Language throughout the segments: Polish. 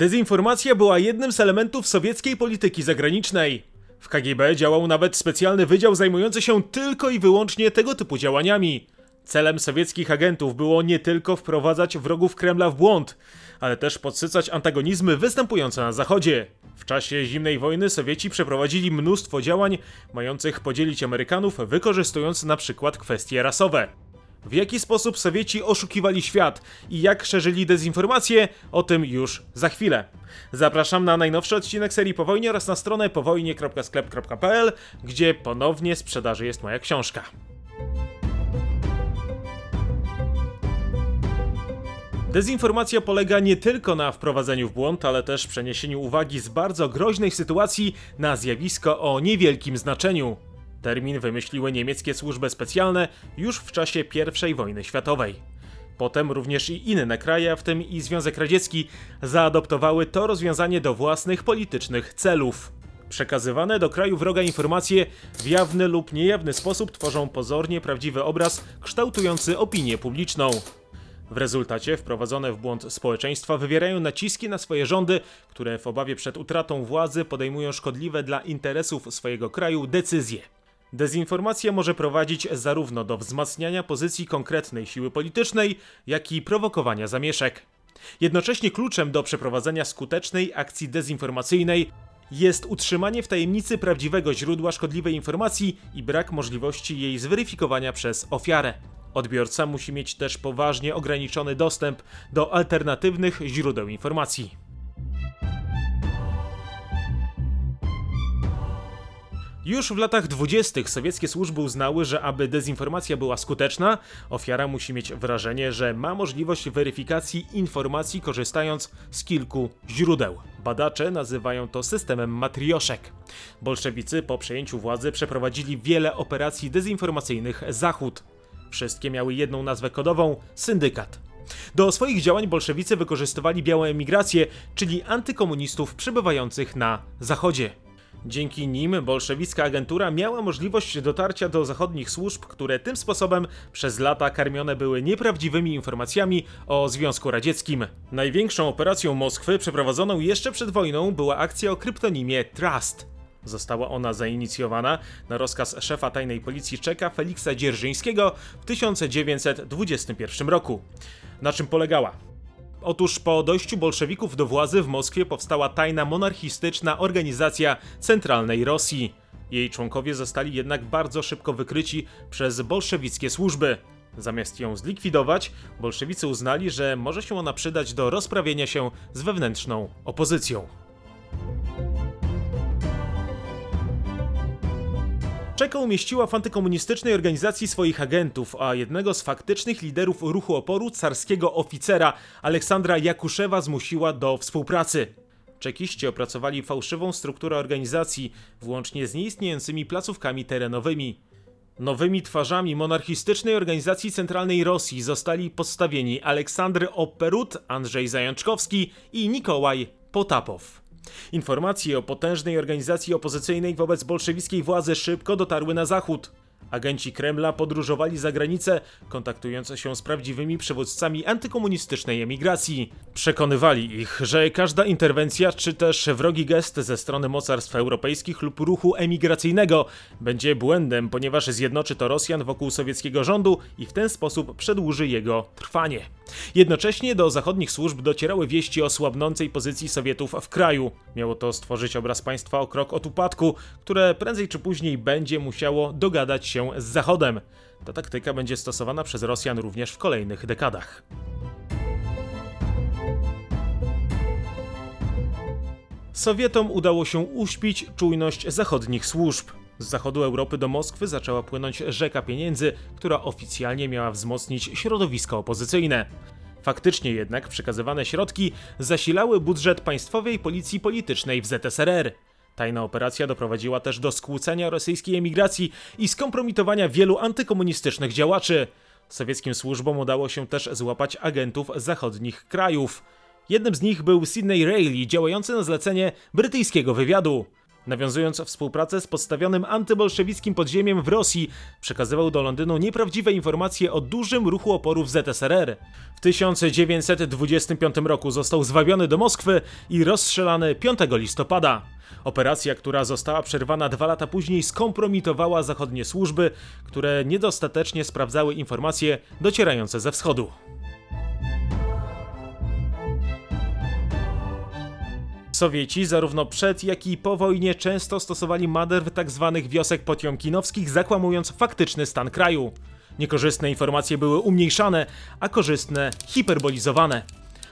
Dezinformacja była jednym z elementów sowieckiej polityki zagranicznej. W KGB działał nawet specjalny wydział zajmujący się tylko i wyłącznie tego typu działaniami. Celem sowieckich agentów było nie tylko wprowadzać wrogów Kremla w błąd, ale też podsycać antagonizmy występujące na Zachodzie. W czasie zimnej wojny Sowieci przeprowadzili mnóstwo działań mających podzielić Amerykanów, wykorzystując na przykład kwestie rasowe. W jaki sposób Sowieci oszukiwali świat i jak szerzyli dezinformację, o tym już za chwilę. Zapraszam na najnowszy odcinek serii Po wojnie oraz na stronę powojnie.sklep.pl, gdzie ponownie sprzedaży jest moja książka. Dezinformacja polega nie tylko na wprowadzeniu w błąd, ale też przeniesieniu uwagi z bardzo groźnej sytuacji na zjawisko o niewielkim znaczeniu. Termin wymyśliły niemieckie służby specjalne już w czasie I wojny światowej. Potem również i inne kraje, w tym i Związek Radziecki, zaadoptowały to rozwiązanie do własnych politycznych celów. Przekazywane do kraju wroga informacje w jawny lub niejawny sposób tworzą pozornie prawdziwy obraz kształtujący opinię publiczną. W rezultacie wprowadzone w błąd społeczeństwa wywierają naciski na swoje rządy, które w obawie przed utratą władzy podejmują szkodliwe dla interesów swojego kraju decyzje. Dezinformacja może prowadzić zarówno do wzmacniania pozycji konkretnej siły politycznej, jak i prowokowania zamieszek. Jednocześnie kluczem do przeprowadzenia skutecznej akcji dezinformacyjnej jest utrzymanie w tajemnicy prawdziwego źródła szkodliwej informacji i brak możliwości jej zweryfikowania przez ofiarę. Odbiorca musi mieć też poważnie ograniczony dostęp do alternatywnych źródeł informacji. Już w latach 20. sowieckie służby uznały, że aby dezinformacja była skuteczna, ofiara musi mieć wrażenie, że ma możliwość weryfikacji informacji korzystając z kilku źródeł. Badacze nazywają to systemem matrioszek. Bolszewicy po przejęciu władzy przeprowadzili wiele operacji dezinformacyjnych Zachód. Wszystkie miały jedną nazwę kodową syndykat. Do swoich działań bolszewicy wykorzystywali białą emigrację, czyli antykomunistów przebywających na Zachodzie. Dzięki nim bolszewicka agentura miała możliwość dotarcia do zachodnich służb, które tym sposobem przez lata karmione były nieprawdziwymi informacjami o Związku Radzieckim. Największą operacją Moskwy przeprowadzoną jeszcze przed wojną była akcja o kryptonimie Trust. Została ona zainicjowana na rozkaz szefa tajnej policji Czeka Feliksa Dzierżyńskiego w 1921 roku. Na czym polegała? Otóż po dojściu bolszewików do władzy w Moskwie powstała tajna monarchistyczna organizacja Centralnej Rosji. Jej członkowie zostali jednak bardzo szybko wykryci przez bolszewickie służby. Zamiast ją zlikwidować, bolszewicy uznali, że może się ona przydać do rozprawienia się z wewnętrzną opozycją. Czeka umieściła w antykomunistycznej organizacji swoich agentów, a jednego z faktycznych liderów ruchu oporu, carskiego oficera Aleksandra Jakuszewa zmusiła do współpracy. Czekiści opracowali fałszywą strukturę organizacji, włącznie z nieistniejącymi placówkami terenowymi. Nowymi twarzami monarchistycznej organizacji centralnej Rosji zostali postawieni Aleksandr Operut, Andrzej Zajączkowski i Nikołaj Potapow. Informacje o potężnej organizacji opozycyjnej wobec bolszewickiej władzy szybko dotarły na zachód. Agenci Kremla podróżowali za granicę, kontaktując się z prawdziwymi przywódcami antykomunistycznej emigracji. Przekonywali ich, że każda interwencja czy też wrogi gest ze strony mocarstw europejskich lub ruchu emigracyjnego będzie błędem, ponieważ zjednoczy to Rosjan wokół sowieckiego rządu i w ten sposób przedłuży jego trwanie. Jednocześnie do zachodnich służb docierały wieści o słabnącej pozycji Sowietów w kraju. Miało to stworzyć obraz państwa o krok od upadku, które prędzej czy później będzie musiało dogadać się z Zachodem. Ta taktyka będzie stosowana przez Rosjan również w kolejnych dekadach. Sowietom udało się uśpić czujność zachodnich służb. Z zachodu Europy do Moskwy zaczęła płynąć rzeka pieniędzy, która oficjalnie miała wzmocnić środowisko opozycyjne. Faktycznie jednak przekazywane środki zasilały budżet państwowej policji politycznej w ZSRR. Tajna operacja doprowadziła też do skłócenia rosyjskiej emigracji i skompromitowania wielu antykomunistycznych działaczy. Sowieckim służbom udało się też złapać agentów zachodnich krajów. Jednym z nich był Sidney Reilly, działający na zlecenie brytyjskiego wywiadu. Nawiązując współpracę z podstawionym antybolszewickim podziemiem w Rosji, przekazywał do Londynu nieprawdziwe informacje o dużym ruchu oporu w ZSRR. W 1925 roku został zwabiony do Moskwy i rozstrzelany 5 listopada. Operacja, która została przerwana dwa lata później, skompromitowała zachodnie służby, które niedostatecznie sprawdzały informacje docierające ze wschodu. Sowieci zarówno przed, jak i po wojnie często stosowali manewr tzw. Tak wiosek potiomkinowskich, zakłamując faktyczny stan kraju. Niekorzystne informacje były umniejszane, a korzystne hiperbolizowane.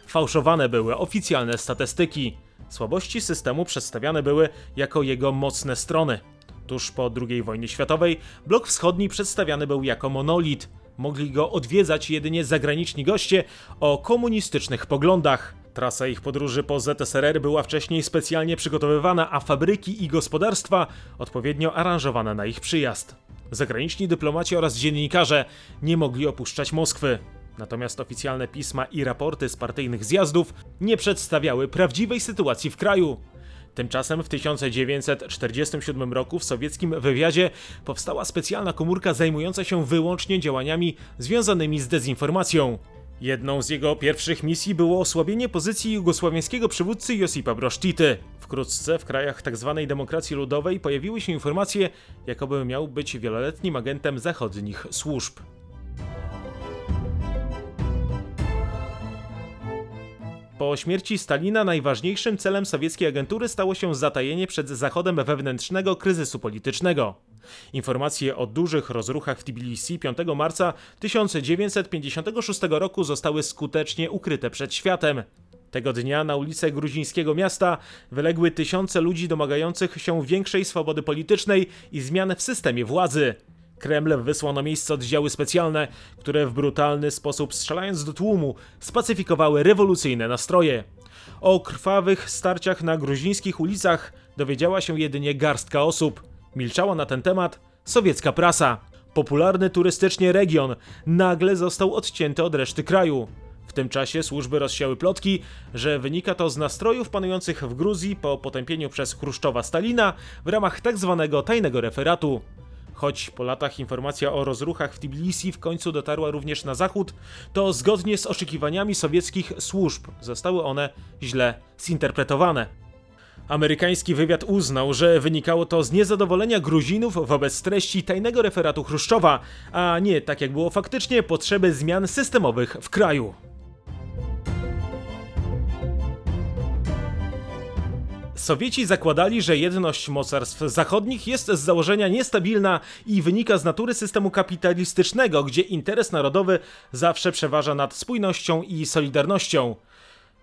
Fałszowane były oficjalne statystyki. Słabości systemu przedstawiane były jako jego mocne strony. Tuż po II wojnie światowej blok wschodni przedstawiany był jako monolit. Mogli go odwiedzać jedynie zagraniczni goście o komunistycznych poglądach. Trasa ich podróży po ZSRR była wcześniej specjalnie przygotowywana, a fabryki i gospodarstwa odpowiednio aranżowane na ich przyjazd. Zagraniczni dyplomaci oraz dziennikarze nie mogli opuszczać Moskwy. Natomiast oficjalne pisma i raporty z partyjnych zjazdów nie przedstawiały prawdziwej sytuacji w kraju. Tymczasem w 1947 roku w sowieckim wywiadzie powstała specjalna komórka zajmująca się wyłącznie działaniami związanymi z dezinformacją. Jedną z jego pierwszych misji było osłabienie pozycji jugosławiańskiego przywódcy Josipa Brosztity. Wkrótce w krajach tzw. Tak demokracji ludowej pojawiły się informacje, jakoby miał być wieloletnim agentem zachodnich służb. Po śmierci Stalina najważniejszym celem sowieckiej agentury stało się zatajenie przed Zachodem wewnętrznego kryzysu politycznego. Informacje o dużych rozruchach w Tbilisi 5 marca 1956 roku zostały skutecznie ukryte przed światem. Tego dnia na ulice gruzińskiego miasta wyległy tysiące ludzi domagających się większej swobody politycznej i zmian w systemie władzy. Kreml wysłał na miejsce oddziały specjalne, które w brutalny sposób strzelając do tłumu spacyfikowały rewolucyjne nastroje. O krwawych starciach na gruzińskich ulicach dowiedziała się jedynie garstka osób. Milczała na ten temat sowiecka prasa. Popularny turystycznie region nagle został odcięty od reszty kraju. W tym czasie służby rozsiały plotki, że wynika to z nastrojów panujących w Gruzji po potępieniu przez Chruszczowa Stalina w ramach tzw. Tak tajnego referatu. Choć po latach informacja o rozruchach w Tbilisi w końcu dotarła również na zachód, to zgodnie z oczekiwaniami sowieckich służb zostały one źle zinterpretowane. Amerykański wywiad uznał, że wynikało to z niezadowolenia Gruzinów wobec treści tajnego referatu Chruszczowa, a nie, tak jak było faktycznie, potrzeby zmian systemowych w kraju. Sowieci zakładali, że jedność mocarstw zachodnich jest z założenia niestabilna i wynika z natury systemu kapitalistycznego, gdzie interes narodowy zawsze przeważa nad spójnością i solidarnością.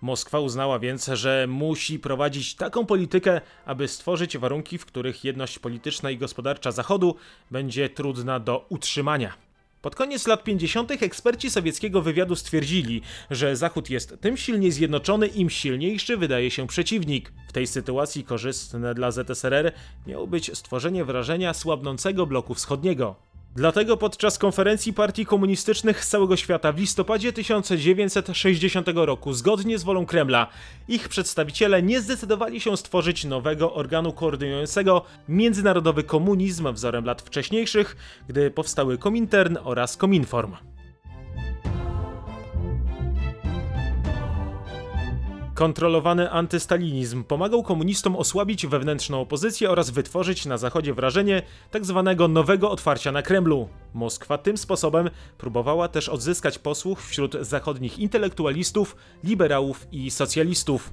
Moskwa uznała więc, że musi prowadzić taką politykę, aby stworzyć warunki, w których jedność polityczna i gospodarcza Zachodu będzie trudna do utrzymania. Pod koniec lat 50. eksperci sowieckiego wywiadu stwierdzili, że Zachód jest tym silniej zjednoczony, im silniejszy wydaje się przeciwnik. W tej sytuacji korzystne dla ZSRR miało być stworzenie wrażenia słabnącego bloku wschodniego. Dlatego podczas konferencji partii komunistycznych z całego świata w listopadzie 1960 roku, zgodnie z wolą Kremla, ich przedstawiciele nie zdecydowali się stworzyć nowego organu koordynującego międzynarodowy komunizm wzorem lat wcześniejszych, gdy powstały Komintern oraz Kominform. Kontrolowany antystalinizm pomagał komunistom osłabić wewnętrzną opozycję oraz wytworzyć na Zachodzie wrażenie tzw. Tak nowego otwarcia na Kremlu. Moskwa tym sposobem próbowała też odzyskać posłuch wśród zachodnich intelektualistów, liberałów i socjalistów.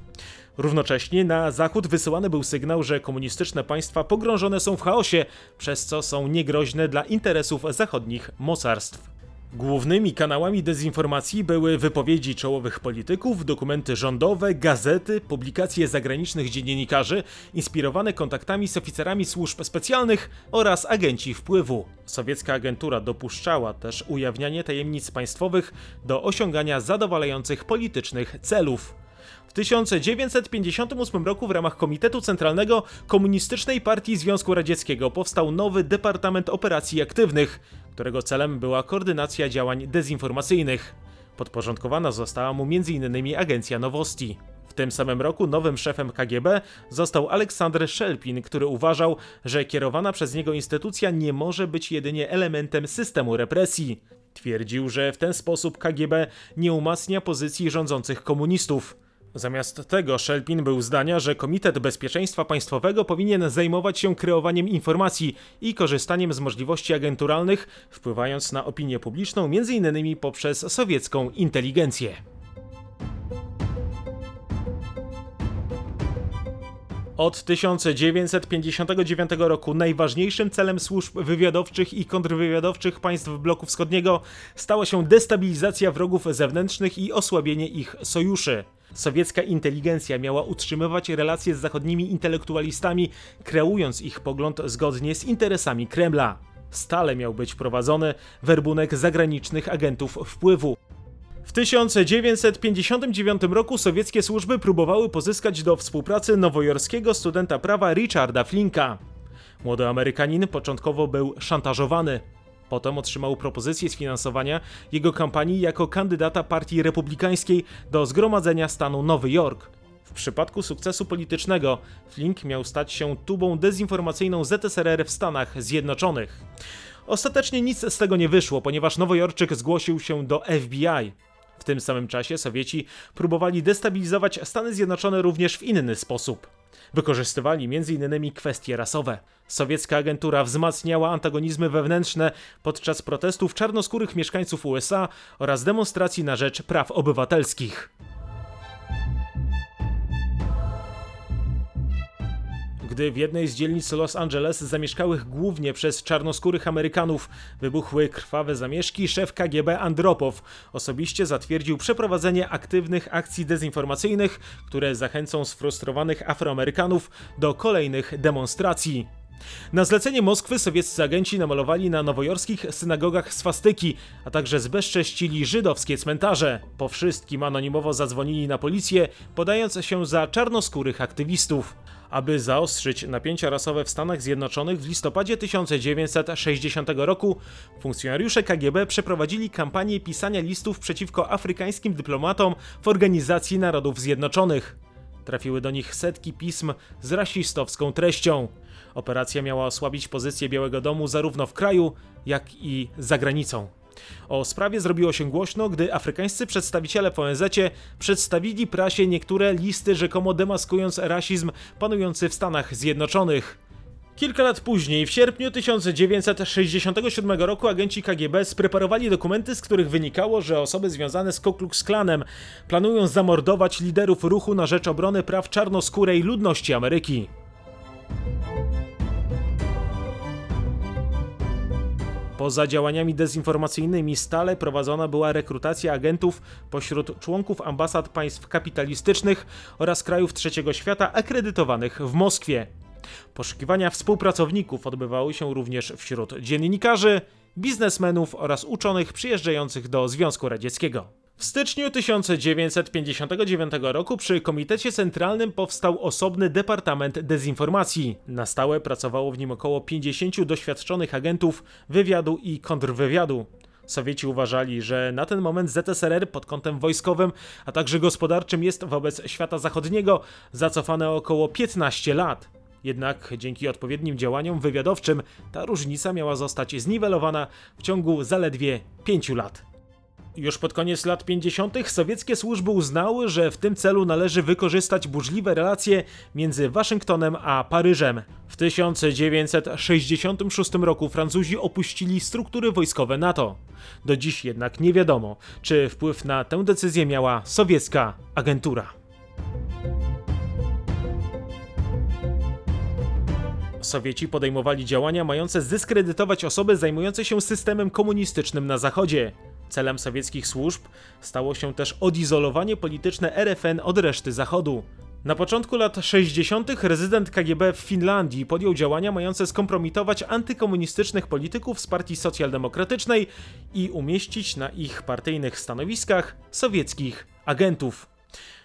Równocześnie na Zachód wysyłany był sygnał, że komunistyczne państwa pogrążone są w chaosie, przez co są niegroźne dla interesów zachodnich mocarstw. Głównymi kanałami dezinformacji były wypowiedzi czołowych polityków, dokumenty rządowe, gazety, publikacje zagranicznych dziennikarzy, inspirowane kontaktami z oficerami służb specjalnych oraz agenci wpływu. Sowiecka agentura dopuszczała też ujawnianie tajemnic państwowych do osiągania zadowalających politycznych celów. W 1958 roku w ramach Komitetu Centralnego Komunistycznej Partii Związku Radzieckiego powstał nowy Departament Operacji Aktywnych, którego celem była koordynacja działań dezinformacyjnych. Podporządkowana została mu m.in. Agencja Nowosti. W tym samym roku nowym szefem KGB został Aleksander Szelpin, który uważał, że kierowana przez niego instytucja nie może być jedynie elementem systemu represji. Twierdził, że w ten sposób KGB nie umacnia pozycji rządzących komunistów. Zamiast tego Szelpin był zdania, że Komitet Bezpieczeństwa Państwowego powinien zajmować się kreowaniem informacji i korzystaniem z możliwości agenturalnych, wpływając na opinię publiczną m.in. poprzez sowiecką inteligencję. Od 1959 roku najważniejszym celem służb wywiadowczych i kontrwywiadowczych państw bloku wschodniego stała się destabilizacja wrogów zewnętrznych i osłabienie ich sojuszy. Sowiecka inteligencja miała utrzymywać relacje z zachodnimi intelektualistami, kreując ich pogląd zgodnie z interesami Kremla. Stale miał być prowadzony werbunek zagranicznych agentów wpływu. W 1959 roku sowieckie służby próbowały pozyskać do współpracy nowojorskiego studenta prawa Richarda Flinka. Młody Amerykanin początkowo był szantażowany. Potem otrzymał propozycję sfinansowania jego kampanii jako kandydata partii republikańskiej do Zgromadzenia Stanu Nowy Jork. W przypadku sukcesu politycznego Flink miał stać się tubą dezinformacyjną ZSRR w Stanach Zjednoczonych. Ostatecznie nic z tego nie wyszło, ponieważ Nowojorczyk zgłosił się do FBI. W tym samym czasie Sowieci próbowali destabilizować Stany Zjednoczone również w inny sposób. Wykorzystywali m.in. kwestie rasowe. Sowiecka agentura wzmacniała antagonizmy wewnętrzne podczas protestów czarnoskórych mieszkańców USA oraz demonstracji na rzecz praw obywatelskich. Gdy w jednej z dzielnic Los Angeles zamieszkałych głównie przez czarnoskórych Amerykanów wybuchły krwawe zamieszki, szef KGB Andropow osobiście zatwierdził przeprowadzenie aktywnych akcji dezinformacyjnych, które zachęcą sfrustrowanych Afroamerykanów do kolejnych demonstracji. Na zlecenie Moskwy sowieccy agenci namalowali na nowojorskich synagogach swastyki, a także zbezcześcili żydowskie cmentarze. Po wszystkim anonimowo zadzwonili na policję, podając się za czarnoskórych aktywistów. Aby zaostrzyć napięcia rasowe w Stanach Zjednoczonych w listopadzie 1960 roku, funkcjonariusze KGB przeprowadzili kampanię pisania listów przeciwko afrykańskim dyplomatom w Organizacji Narodów Zjednoczonych. Trafiły do nich setki pism z rasistowską treścią. Operacja miała osłabić pozycję Białego Domu zarówno w kraju, jak i za granicą. O sprawie zrobiło się głośno, gdy afrykańscy przedstawiciele w ONZ przedstawili prasie niektóre listy rzekomo demaskując rasizm panujący w Stanach Zjednoczonych. Kilka lat później, w sierpniu 1967 roku, agenci KGB spreparowali dokumenty, z których wynikało, że osoby związane z Ku Klux Klanem planują zamordować liderów ruchu na rzecz obrony praw czarnoskórej ludności Ameryki. Poza działaniami dezinformacyjnymi stale prowadzona była rekrutacja agentów pośród członków ambasad państw kapitalistycznych oraz krajów trzeciego świata akredytowanych w Moskwie. Poszukiwania współpracowników odbywały się również wśród dziennikarzy, biznesmenów oraz uczonych przyjeżdżających do Związku Radzieckiego. W styczniu 1959 roku przy Komitecie Centralnym powstał osobny Departament Dezinformacji. Na stałe pracowało w nim około 50 doświadczonych agentów wywiadu i kontrwywiadu. Sowieci uważali, że na ten moment ZSRR pod kątem wojskowym, a także gospodarczym jest wobec świata zachodniego zacofane około 15 lat. Jednak dzięki odpowiednim działaniom wywiadowczym ta różnica miała zostać zniwelowana w ciągu zaledwie 5 lat. Już pod koniec lat 50. sowieckie służby uznały, że w tym celu należy wykorzystać burzliwe relacje między Waszyngtonem a Paryżem. W 1966 roku Francuzi opuścili struktury wojskowe NATO. Do dziś jednak nie wiadomo, czy wpływ na tę decyzję miała sowiecka agentura. Sowieci podejmowali działania mające zdyskredytować osoby zajmujące się systemem komunistycznym na Zachodzie. Celem sowieckich służb stało się też odizolowanie polityczne RFN od reszty Zachodu. Na początku lat 60. rezydent KGB w Finlandii podjął działania mające skompromitować antykomunistycznych polityków z Partii Socjaldemokratycznej i umieścić na ich partyjnych stanowiskach sowieckich agentów.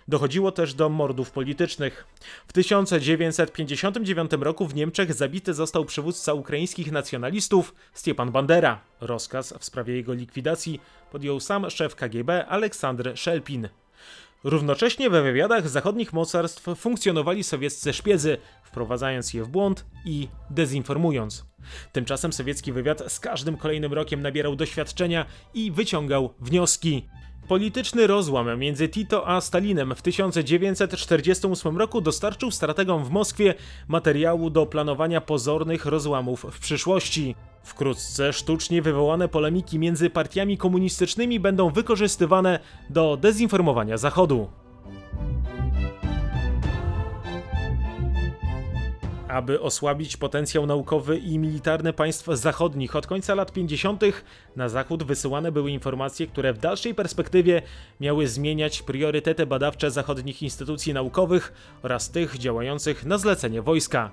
Dochodziło też do mordów politycznych. W 1959 roku w Niemczech zabity został przywódca ukraińskich nacjonalistów Stepan Bandera. Rozkaz w sprawie jego likwidacji podjął sam szef KGB Aleksandr Szelpin. Równocześnie we wywiadach zachodnich mocarstw funkcjonowali sowieccy szpiedzy, wprowadzając je w błąd i dezinformując. Tymczasem sowiecki wywiad z każdym kolejnym rokiem nabierał doświadczenia i wyciągał wnioski. Polityczny rozłam między Tito a Stalinem w 1948 roku dostarczył strategom w Moskwie materiału do planowania pozornych rozłamów w przyszłości. Wkrótce sztucznie wywołane polemiki między partiami komunistycznymi będą wykorzystywane do dezinformowania Zachodu. Aby osłabić potencjał naukowy i militarny państw zachodnich, od końca lat 50. na zachód wysyłane były informacje, które w dalszej perspektywie miały zmieniać priorytety badawcze zachodnich instytucji naukowych oraz tych działających na zlecenie wojska.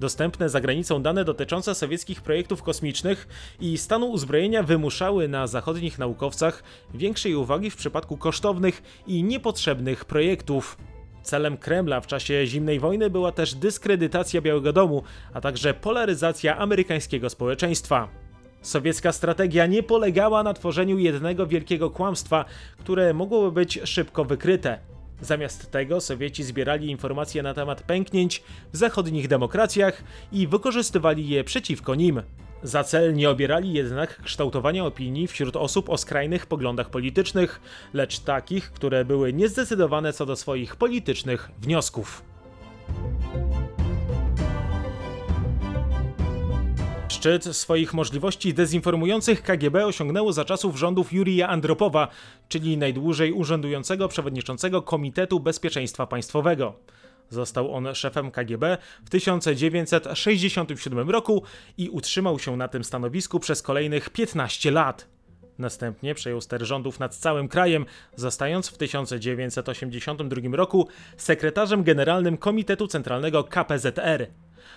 Dostępne za granicą dane dotyczące sowieckich projektów kosmicznych i stanu uzbrojenia wymuszały na zachodnich naukowcach większej uwagi w przypadku kosztownych i niepotrzebnych projektów. Celem Kremla w czasie zimnej wojny była też dyskredytacja Białego Domu, a także polaryzacja amerykańskiego społeczeństwa. Sowiecka strategia nie polegała na tworzeniu jednego wielkiego kłamstwa, które mogłoby być szybko wykryte. Zamiast tego Sowieci zbierali informacje na temat pęknięć w zachodnich demokracjach i wykorzystywali je przeciwko nim. Za cel nie obierali jednak kształtowania opinii wśród osób o skrajnych poglądach politycznych, lecz takich, które były niezdecydowane co do swoich politycznych wniosków. Szczyt swoich możliwości dezinformujących KGB osiągnęło za czasów rządów Jurija Andropowa, czyli najdłużej urzędującego przewodniczącego Komitetu Bezpieczeństwa Państwowego. Został on szefem KGB w 1967 roku i utrzymał się na tym stanowisku przez kolejnych 15 lat. Następnie przejął ster rządów nad całym krajem, zostając w 1982 roku sekretarzem generalnym Komitetu Centralnego KPZR.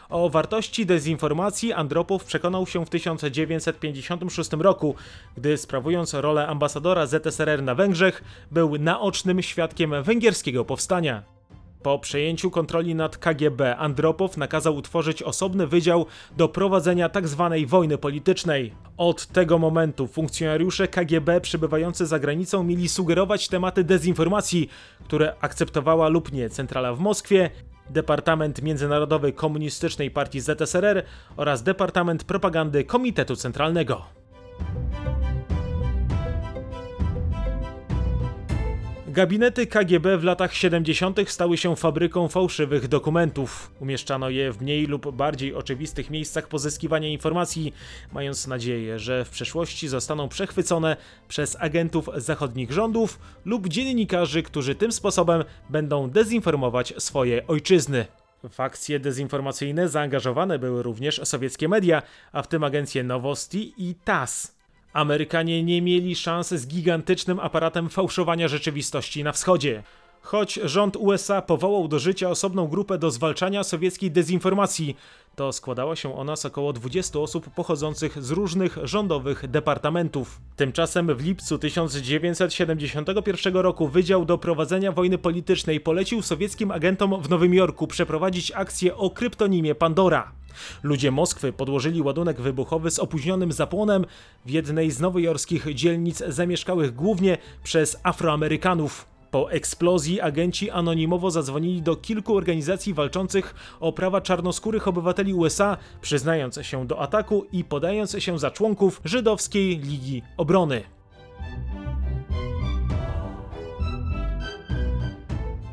O wartości dezinformacji Andropow przekonał się w 1956 roku, gdy sprawując rolę ambasadora ZSRR na Węgrzech, był naocznym świadkiem węgierskiego powstania. Po przejęciu kontroli nad KGB Andropow nakazał utworzyć osobny wydział do prowadzenia tzw. Wojny politycznej. Od tego momentu funkcjonariusze KGB przebywający za granicą mieli sugerować tematy dezinformacji, które akceptowała lub nie centrala w Moskwie, Departament Międzynarodowy Komunistycznej Partii ZSRR oraz Departament Propagandy Komitetu Centralnego. Gabinety KGB w latach 70. stały się fabryką fałszywych dokumentów. Umieszczano je w mniej lub bardziej oczywistych miejscach pozyskiwania informacji, mając nadzieję, że w przyszłości zostaną przechwycone przez agentów zachodnich rządów lub dziennikarzy, którzy tym sposobem będą dezinformować swoje ojczyzny. W akcje dezinformacyjne zaangażowane były również sowieckie media, a w tym agencje Nowosti i TASS. Amerykanie nie mieli szans z gigantycznym aparatem fałszowania rzeczywistości na wschodzie. Choć rząd USA powołał do życia osobną grupę do zwalczania sowieckiej dezinformacji, to składała się ona z około 20 osób pochodzących z różnych rządowych departamentów. Tymczasem w lipcu 1971 roku Wydział do Prowadzenia Wojny Politycznej polecił sowieckim agentom w Nowym Jorku przeprowadzić akcję o kryptonimie Pandora. Ludzie Moskwy podłożyli ładunek wybuchowy z opóźnionym zapłonem w jednej z nowojorskich dzielnic zamieszkałych głównie przez Afroamerykanów. Po eksplozji agenci anonimowo zadzwonili do kilku organizacji walczących o prawa czarnoskórych obywateli USA, przyznając się do ataku i podając się za członków Żydowskiej Ligi Obrony.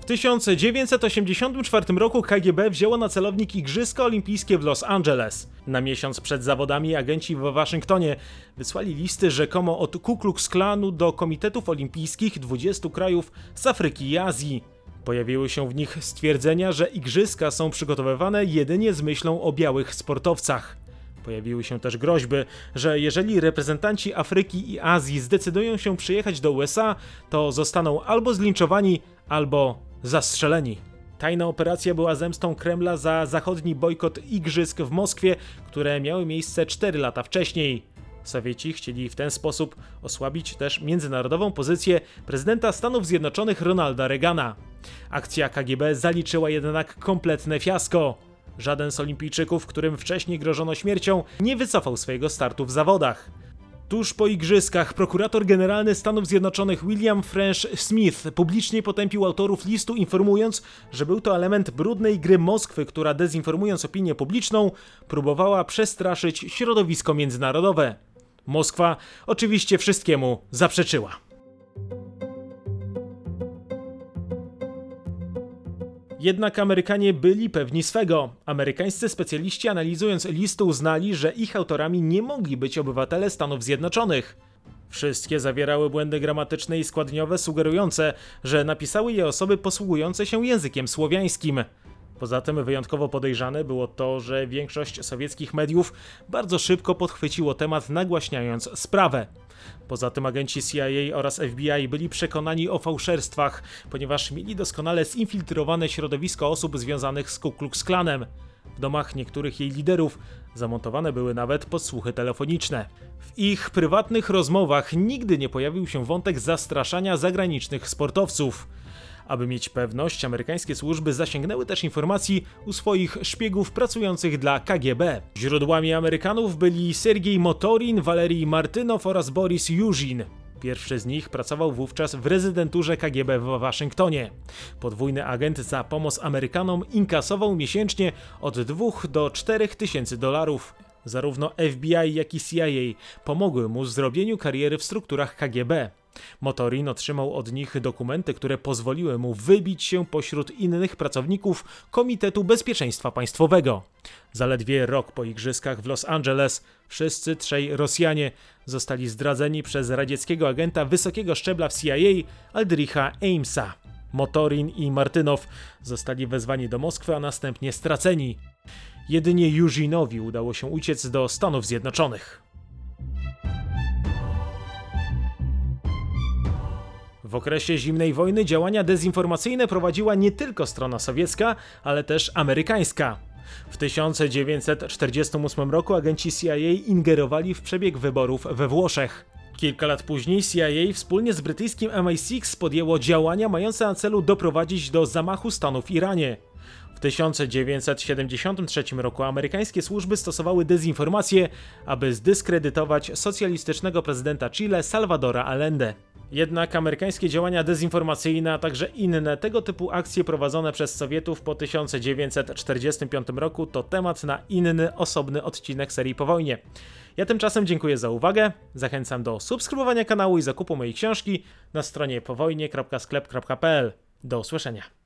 W 1984 roku KGB wzięło na celownik Igrzyska Olimpijskie w Los Angeles. Na miesiąc przed zawodami agenci w Waszyngtonie wysłali listy rzekomo od Ku Klux Klanu do komitetów olimpijskich 20 krajów z Afryki i Azji. Pojawiły się w nich stwierdzenia, że igrzyska są przygotowywane jedynie z myślą o białych sportowcach. Pojawiły się też groźby, że jeżeli reprezentanci Afryki i Azji zdecydują się przyjechać do USA, to zostaną albo zlinczowani, albo zastrzeleni. Tajna operacja była zemstą Kremla za zachodni bojkot igrzysk w Moskwie, które miały miejsce 4 lata wcześniej. Sowieci chcieli w ten sposób osłabić też międzynarodową pozycję prezydenta Stanów Zjednoczonych Ronalda Reagana. Akcja KGB zaliczyła jednak kompletne fiasko. Żaden z olimpijczyków, którym wcześniej grożono śmiercią, nie wycofał swojego startu w zawodach. Tuż po igrzyskach prokurator generalny Stanów Zjednoczonych William French Smith publicznie potępił autorów listu, informując, że był to element brudnej gry Moskwy, która dezinformując opinię publiczną, próbowała przestraszyć środowisko międzynarodowe. Moskwa oczywiście wszystkiemu zaprzeczyła. Jednak Amerykanie byli pewni swego. Amerykańscy specjaliści analizując listy uznali, że ich autorami nie mogli być obywatele Stanów Zjednoczonych. Wszystkie zawierały błędy gramatyczne i składniowe sugerujące, że napisały je osoby posługujące się językiem słowiańskim. Poza tym wyjątkowo podejrzane było to, że większość sowieckich mediów bardzo szybko podchwyciło temat, nagłaśniając sprawę. Poza tym agenci CIA oraz FBI byli przekonani o fałszerstwach, ponieważ mieli doskonale zinfiltrowane środowisko osób związanych z Ku Klux Klanem. W domach niektórych jej liderów zamontowane były nawet podsłuchy telefoniczne. W ich prywatnych rozmowach nigdy nie pojawił się wątek zastraszania zagranicznych sportowców. Aby mieć pewność, amerykańskie służby zasięgnęły też informacji u swoich szpiegów pracujących dla KGB. Źródłami Amerykanów byli Sergiej Motorin, Walerij Martynow oraz Boris Yuzin. Pierwszy z nich pracował wówczas w rezydenturze KGB w Waszyngtonie. Podwójny agent za pomoc Amerykanom inkasował miesięcznie od 2 do 4 tysięcy dolarów. Zarówno FBI, jak i CIA pomogły mu w zrobieniu kariery w strukturach KGB. Motorin otrzymał od nich dokumenty, które pozwoliły mu wybić się pośród innych pracowników Komitetu Bezpieczeństwa Państwowego. Zaledwie rok po igrzyskach w Los Angeles wszyscy trzej Rosjanie zostali zdradzeni przez radzieckiego agenta wysokiego szczebla w CIA Aldricha Amesa. Motorin i Martynow zostali wezwani do Moskwy, a następnie straceni. Jedynie Juzinowi udało się uciec do Stanów Zjednoczonych. W okresie zimnej wojny działania dezinformacyjne prowadziła nie tylko strona sowiecka, ale też amerykańska. W 1948 roku agenci CIA ingerowali w przebieg wyborów we Włoszech. Kilka lat później CIA wspólnie z brytyjskim MI6 podjęło działania mające na celu doprowadzić do zamachu stanu w Iranie. W 1973 roku amerykańskie służby stosowały dezinformację, aby zdyskredytować socjalistycznego prezydenta Chile Salvadora Allende. Jednak amerykańskie działania dezinformacyjne, a także inne tego typu akcje prowadzone przez Sowietów po 1945 roku to temat na inny, osobny odcinek serii po wojnie. Ja tymczasem dziękuję za uwagę, zachęcam do subskrybowania kanału i zakupu mojej książki na stronie powojnie.sklep.pl. Do usłyszenia.